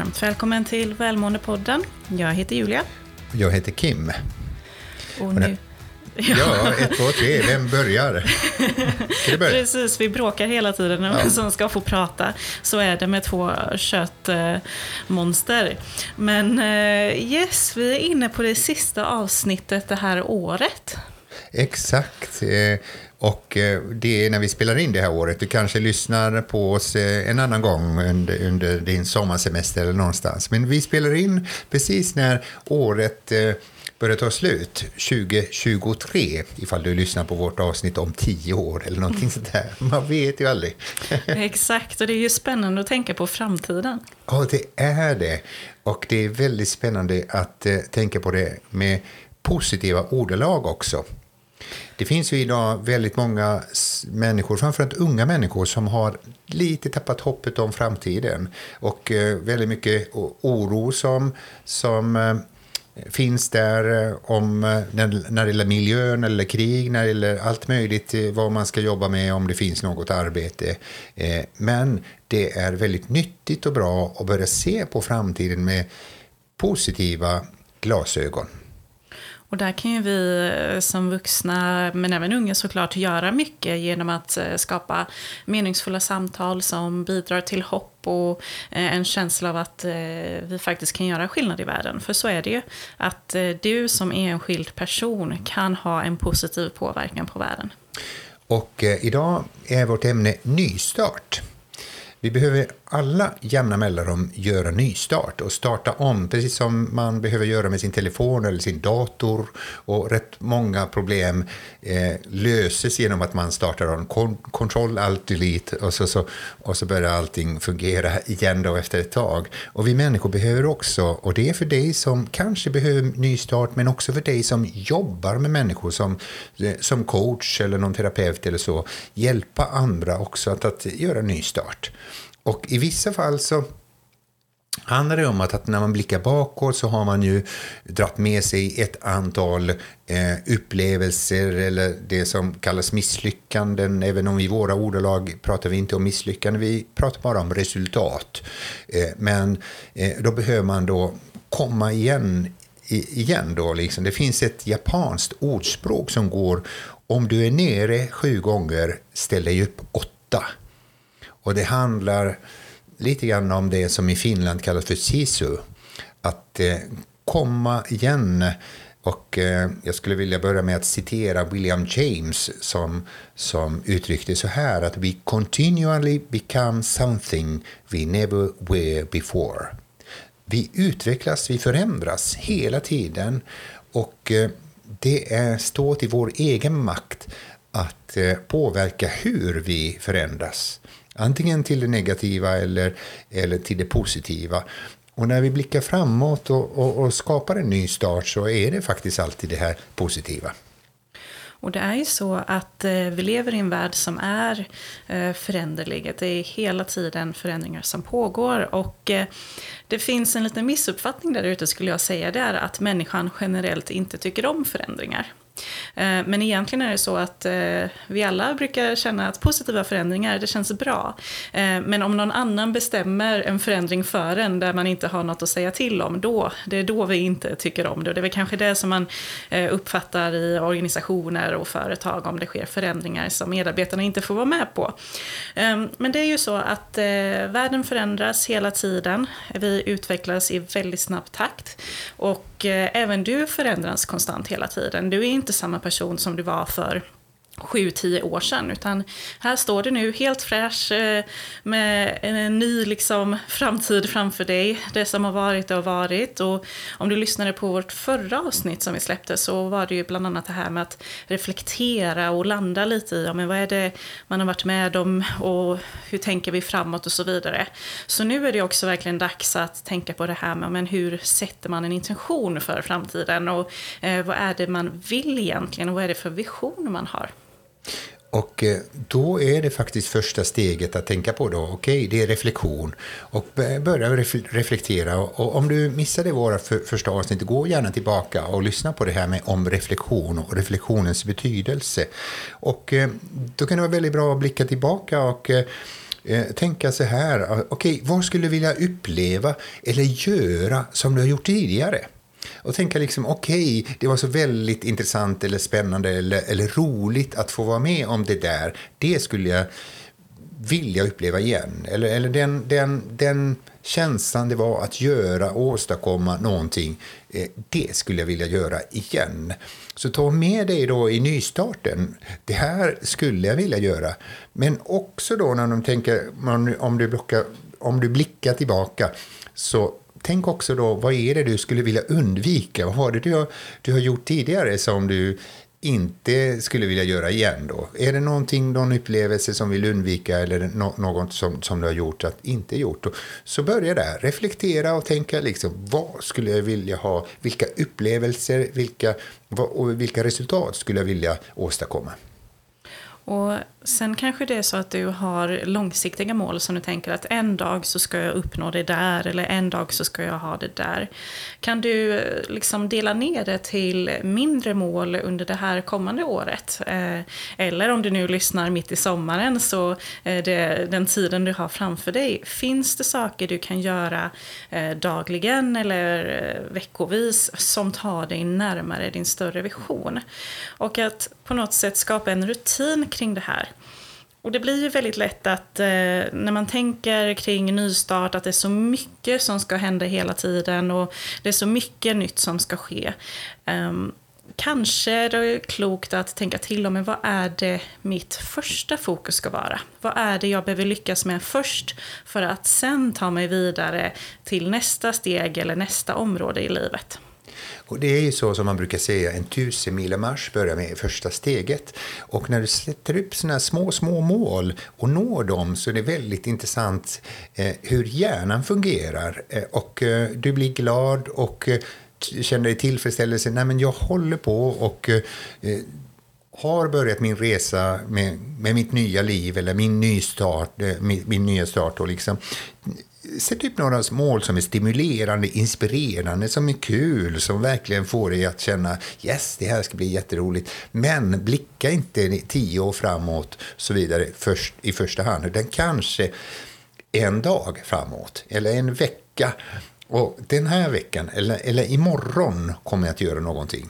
Varmt välkommen till Välmåendepodden. Jag heter Julia. Jag heter Kim. Och nu... Ja, ett, två, tre, vem börjar? Ska börja? Precis, vi bråkar hela tiden om vem som ska få prata. Så är det med två köttmonster. Men eh, yes, vi är inne på det sista avsnittet det här året. Exakt. Eh, och eh, det är när vi spelar in det här året. Du kanske lyssnar på oss en annan gång under, under din sommarsemester eller någonstans. Men vi spelar in precis när året börjar ta slut 2023 ifall du lyssnar på vårt avsnitt om tio år eller någonting sånt där. Man vet ju aldrig. Exakt, och det är ju spännande att tänka på framtiden. Ja, det är det. Och det är väldigt spännande att eh, tänka på det med positiva ordalag också. Det finns ju idag väldigt många människor, framförallt unga människor, som har lite tappat hoppet om framtiden. Och eh, väldigt mycket oro som, som eh, finns där eh, om när, det gäller miljön eller krig, när det gäller allt möjligt, vad man ska jobba med om det finns något arbete. Men det är väldigt nyttigt och bra att börja se på framtiden med positiva glasögon. Och där kan ju vi eh, som vuxna, men även unga såklart, göra mycket genom att eh, skapa meningsfulla samtal som bidrar till hopp och eh, en känsla av att vi faktiskt kan göra skillnad i världen. För så är det ju. Att du som enskild person kan ha en positiv påverkan på världen. Och idag är vårt ämne nystart. Vi behöver alla jämna mellanrum göra nystart och starta om, precis som man behöver göra med sin telefon eller sin dator. Och rätt många problem eh, löses genom att man startar om Control, Alt, Delete och så, så, och så börjar allting fungera igen då efter ett tag. Och vi människor behöver också, och det är för dig som kanske behöver nystart, men också för dig som jobbar med människor som, eh, som coach eller någon terapeut eller så, hjälpa andra också att, att göra nystart. Och i vissa fall så handlar det om att, att, när man blickar bakåt så har man ju dragit med sig ett antal eh, upplevelser eller det som kallas misslyckanden. Även om i våra ordalag pratar vi inte om misslyckanden, vi pratar bara om resultat. Eh, men eh, då behöver man då komma igen igen då liksom. Det finns ett japanskt ordspråk som går om du är nere sju gånger, ställ dig upp åtta. Och det handlar lite grann om det som i Finland kallas för sisu. Att eh, komma igen. Och eh, jag skulle vilja börja med att citera William James som, som uttryckte så här att we continually become something we never were before. Vi utvecklas, vi förändras hela tiden och eh, det är, står till vår egen makt att eh, påverka hur vi förändras. Antingen till det negativa eller, eller till det positiva. Och när vi blickar framåt och, och, och skapar en ny start så är det faktiskt alltid det här positiva. Och det är ju så att eh, vi lever i en värld som är eh, föränderlig. Det är hela tiden förändringar som pågår. Och eh, det finns en liten missuppfattning där ute skulle jag säga. Det är att människan generellt inte tycker om förändringar. Eh, men egentligen är det så att eh, vi alla brukar känna att positiva förändringar, det känns bra. Eh, men om någon annan bestämmer en förändring för en där man inte har något att säga till om, då, det är då vi inte tycker om det. Och det är väl kanske det som man uppfattar i organisationer och företag om det sker förändringar som medarbetarna inte får vara med på. Men det är ju så att världen förändras hela tiden. Vi utvecklas i väldigt snabb takt. Och Eh, även du förändras konstant hela tiden. Du är inte samma person som du var för sju, tio år sedan. Utan här står du nu helt fräsch eh, med en ny liksom, framtid framför dig. Det som har varit har varit. Och om du lyssnade på vårt förra avsnitt som vi släppte så var det ju bland annat det här med att reflektera och landa lite i ja, men vad är det man har varit med om och hur tänker vi framåt och så vidare. Så nu är det också verkligen dags att tänka på det här med men hur sätter man en intention för framtiden och eh, vad är det man vill egentligen och vad är det för vision man har. Och eh, då är det faktiskt första steget att tänka på då, okej, okay, det är reflektion. Och börja reflektera. Och om du missade våra första avsnitt, gå gärna tillbaka och lyssna på det här med om reflektion och reflektionens betydelse. Och eh, då kan det vara väldigt bra att blicka tillbaka och eh, tänka så här, okej, okay, vad skulle du vilja uppleva eller göra som du har gjort tidigare? Och tänka liksom, okej, okay, det var så väldigt intressant eller spännande eller, eller roligt att få vara med om det där. Det skulle jag vilja uppleva igen. Eller, eller den, den, den känslan det var att göra och åstadkomma någonting, eh, det skulle jag vilja göra igen. Så ta med dig då i nystarten, det här skulle jag vilja göra. Men också då när de tänker, om du, blockar, om du blickar tillbaka, så tänk också då, vad är det du skulle vilja undvika? Vad var det du har, du har gjort tidigare som du inte skulle vilja göra igen då? Är det någonting, någon upplevelse som vill undvika eller något som, som du har gjort att inte gjort? Då, så börja där, reflektera och tänka liksom, vad skulle jag vilja ha? Vilka upplevelser, vilka, vad, och vilka resultat skulle jag vilja åstadkomma? Och sen kanske det är så att du har långsiktiga mål som du tänker att en dag så ska jag uppnå det där eller en dag så ska jag ha det där. Kan du eh, liksom dela ner det till mindre mål under det här kommande året? Eh, eller om du nu lyssnar mitt i sommaren så är det den tiden du har framför dig. Finns det saker du kan göra dagligen eller veckovis som tar dig närmare din större vision? Och att på något sätt skapa en rutin kring det här. Och det blir ju väldigt lätt att eh, när man tänker kring nystart att det är så mycket som ska hända hela tiden och det är så mycket nytt som ska ske. Um, kanske är det klokt att tänka till om vad är det mitt första fokus ska vara? Vad är det jag behöver lyckas med först för att sen ta mig vidare till nästa steg eller nästa område i livet? Och det är ju så som man brukar säga, en tusenmilamarsch börjar med första steget. Och när du sätter upp sådana små, små mål och når dem så är det väldigt intressant eh, hur hjärnan fungerar. Eh, och eh, du blir glad och eh, känner dig tillfredsställelse. Nej, men jag håller på och eh, har börjat min resa med, med mitt nya liv eller min nystart, eh, min, min nya start och liksom Sätt upp några mål som är stimulerande, inspirerande, som är kul, som verkligen får dig att känna yes, det här ska bli jätteroligt. Men blicka inte tio år framåt så vidare först, i första hand, utan kanske en dag framåt eller en vecka. Och den här veckan, eller, eller imorgon, kommer jag att göra någonting.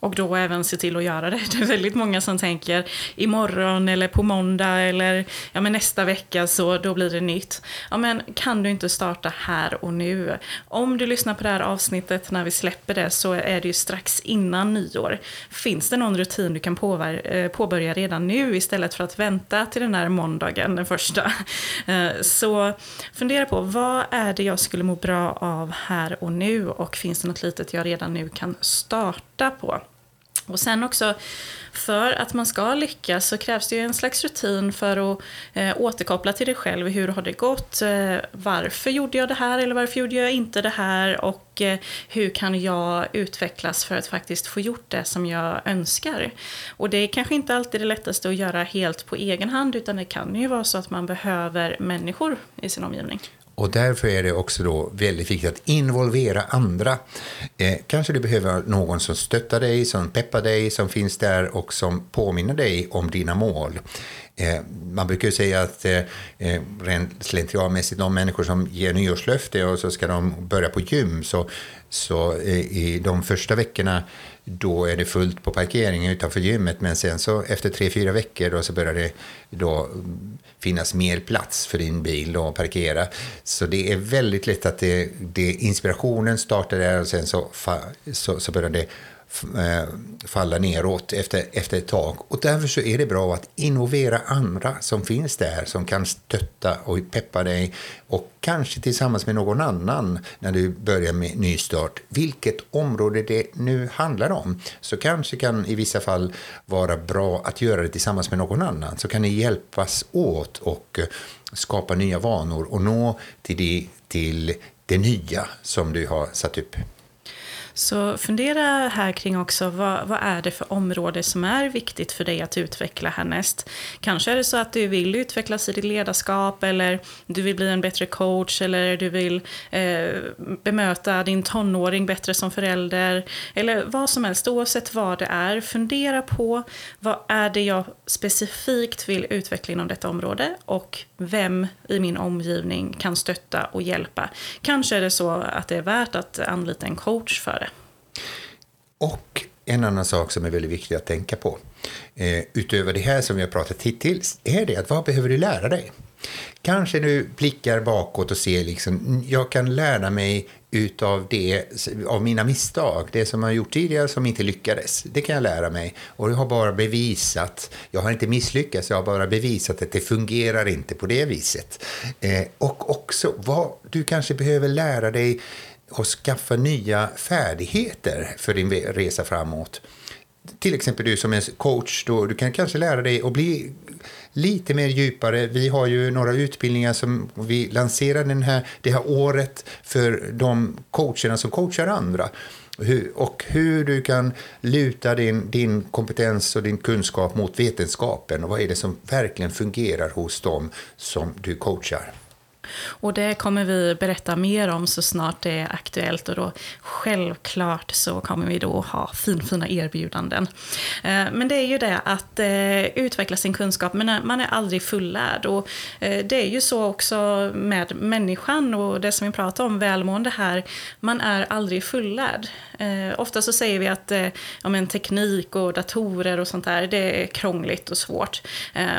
Och då även se till att göra det. Det är väldigt många som tänker imorgon eller på måndag eller ja, men nästa vecka så då blir det nytt. Ja, men kan du inte starta här och nu? Om du lyssnar på det här avsnittet när vi släpper det så är det ju strax innan nyår. Finns det någon rutin du kan eh, påbörja redan nu istället för att vänta till den här måndagen, den första? Eh, så fundera på vad är det jag skulle må bra av här och nu och finns det något litet jag redan nu kan starta på? Och sen också, för att man ska lyckas så krävs det ju en slags rutin för att eh, återkoppla till dig själv. Hur har det gått? Eh, varför gjorde jag det här eller varför gjorde jag inte det här? Och eh, hur kan jag utvecklas för att faktiskt få gjort det som jag önskar? Och det är kanske inte alltid det lättaste att göra helt på egen hand utan det kan ju vara så att man behöver människor i sin omgivning. Och därför är det också då väldigt viktigt att involvera andra. Eh, kanske du behöver någon som stöttar dig, som peppar dig, som finns där och som påminner dig om dina mål. Eh, man brukar ju säga att eh, eh, rent slentrianmässigt, de människor som ger nyårslöfte och så ska de börja på gym, så, så eh, i de första veckorna då är det fullt på parkeringen utanför gymmet, men sen så efter tre, fyra veckor då så börjar det då finnas mer plats för din bil att parkera. Så det är väldigt lätt att det, det inspirationen startar där och sen så, så, så börjar det Eh, falla neråt efter, efter ett tag. Och därför så är det bra att involvera andra som finns där, som kan stötta och peppa dig och kanske tillsammans med någon annan när du börjar med nystart. Vilket område det nu handlar om. Så kanske kan i vissa fall vara bra att göra det tillsammans med någon annan. Så kan ni hjälpas åt och skapa nya vanor och nå till det, till det nya som du har satt upp. Så fundera här kring också vad, vad är det för område som är viktigt för dig att utveckla härnäst. Kanske är det så att du vill utvecklas i ditt ledarskap eller du vill bli en bättre coach eller du vill eh, bemöta din tonåring bättre som förälder. Eller vad som helst, oavsett vad det är. Fundera på vad är det jag specifikt vill utveckla inom detta område och vem i min omgivning kan stötta och hjälpa. Kanske är det så att det är värt att anlita en coach för det. Och en annan sak som är väldigt viktig att tänka på, eh, utöver det här som vi har pratat hittills, är det att vad behöver du lära dig? Kanske du blickar bakåt och ser liksom, mm, jag kan lära mig utav det, av mina misstag, det som jag gjort tidigare som inte lyckades. Det kan jag lära mig. Och jag har bara bevisat, jag har inte misslyckats, jag har bara bevisat att det fungerar inte på det viset. Eh, och också vad du kanske behöver lära dig och skaffa nya färdigheter för din resa framåt. Till exempel du som är coach, då, du kan kanske lära dig att bli lite mer djupare. Vi har ju några utbildningar som vi lanserar den här, det här året för de coacherna som coachar andra. Hur, och hur du kan luta din, din kompetens och din kunskap mot vetenskapen och vad är det som verkligen fungerar hos dem som du coachar. Och det kommer vi berätta mer om så snart det är aktuellt och då självklart så kommer vi då ha finfina erbjudanden. Eh, men det är ju det att eh, utveckla sin kunskap, men eh, man är aldrig fullärd. Och det är ju så också med människan och det som vi pratar om, välmående här, man är aldrig fullärd. Ofta så säger vi att ja, men teknik och datorer och sånt där, det är krångligt och svårt.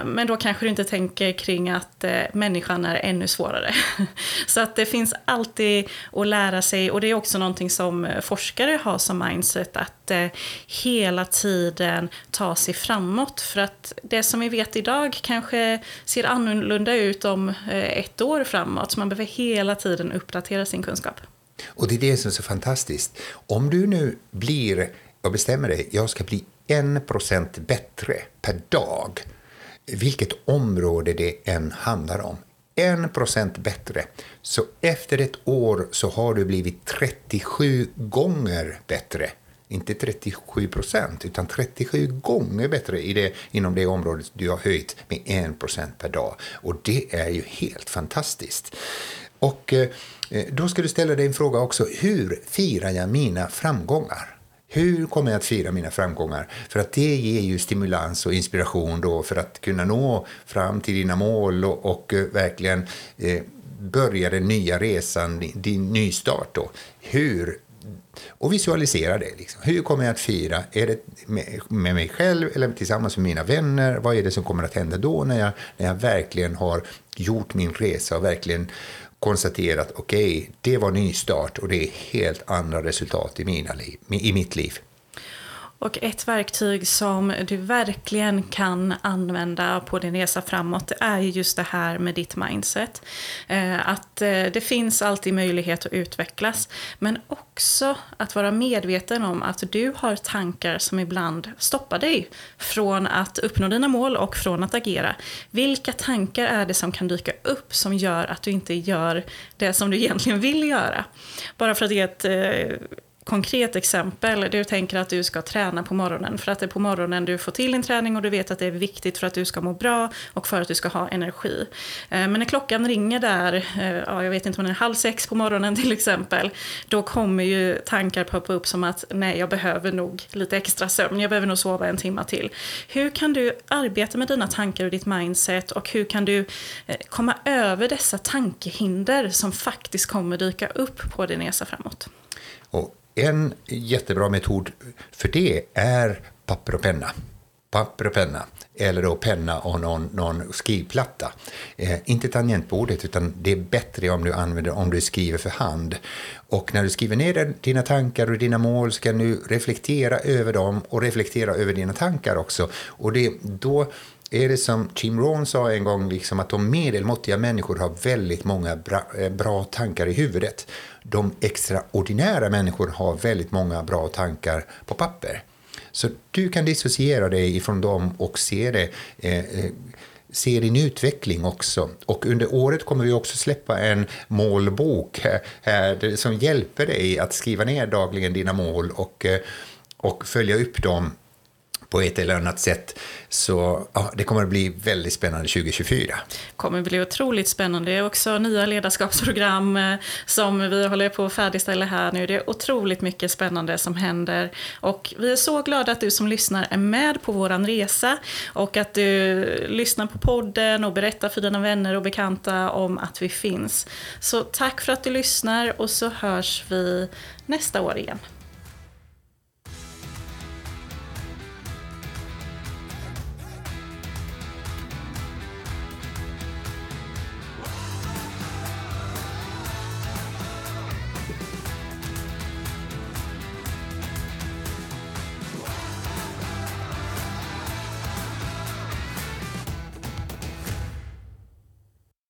Men då kanske du inte tänker kring att människan är ännu svårare det. Så att det finns alltid att lära sig och det är också någonting som eh, forskare har som mindset att eh, hela tiden ta sig framåt. För att det som vi vet idag kanske ser annorlunda ut om eh, ett år framåt. Så man behöver hela tiden uppdatera sin kunskap. Och det är det som är så fantastiskt. Om du nu blir och bestämmer dig, jag ska bli en procent bättre per dag, vilket område det än handlar om, 1 procent bättre. Så efter ett år så har du blivit 37 gånger bättre. Inte 37 procent, utan 37 gånger bättre i det, inom det området du har höjt med 1 procent per dag. Och det är ju helt fantastiskt. Och eh, då ska du ställa dig en fråga också. Hur firar jag mina framgångar? Hur kommer jag att fira mina framgångar? För att det ger ju stimulans och inspiration då för att kunna nå fram till dina mål och, och eh, verkligen eh, börja den nya resan, din, din nystart då. Hur och visualisera det. Liksom. Hur kommer jag att fira? Är det med, med, mig själv eller tillsammans med mina vänner? Vad är det som kommer att hända då när jag, när jag verkligen har gjort min resa och verkligen konstaterat okej, okay, det var nystart och det är helt andra resultat i, mina liv, i mitt liv. Och ett verktyg som du verkligen kan använda på din resa framåt det är just det här med ditt mindset. Eh, att eh, det finns alltid möjlighet att utvecklas men också att vara medveten om att du har tankar som ibland stoppar dig från att uppnå dina mål och från att agera. Vilka tankar är det som kan dyka upp som gör att du inte gör det som du egentligen vill göra? Bara för att ge ett eh, konkret exempel. Du tänker att du ska träna på morgonen för att det är på morgonen du får till din träning och du vet att det är viktigt för att du ska må bra och för att du ska ha energi. Eh, men när klockan ringer där, eh, ja, jag vet inte om det är halv sex på morgonen till exempel, då kommer ju tankar poppa upp som att nej, jag behöver nog lite extra sömn, jag behöver nog sova en timme till. Hur kan du arbeta med dina tankar och ditt mindset och hur kan du eh, komma över dessa tankehinder som faktiskt kommer dyka upp på din resa framåt? Och en jättebra metod för det är papper och penna. Papper och penna, eller då penna och någon, någon skrivplatta. Eh, inte tangentbordet, utan det är bättre om du använder om du skriver för hand. Och när du skriver ner dina tankar och dina mål ska du reflektera över dem och reflektera över dina tankar också. Och det, då är det som Jim Rohn sa en gång, liksom att de medelmåttiga människor har väldigt många bra, eh, bra tankar i huvudet. De extraordinära människor har väldigt många bra tankar på papper. Så du kan dissociera dig ifrån dem och se det, eh, eh se din utveckling också. Och under året kommer vi också släppa en målbok här, som hjälper dig att skriva ner dagligen dina mål och, eh, och följa upp dem på ett eller annat sätt. Så ja, det kommer att bli väldigt spännande 2024. Det kommer att bli otroligt spännande. Det är också nya ledarskapsprogram eh, som vi håller på att färdigställa här nu. Det är otroligt mycket spännande som händer. Och vi är så glada att du som lyssnar är med på vår resa och att du lyssnar på podden och berättar för dina vänner och bekanta om att vi finns. Så tack för att du lyssnar och så hörs vi nästa år igen.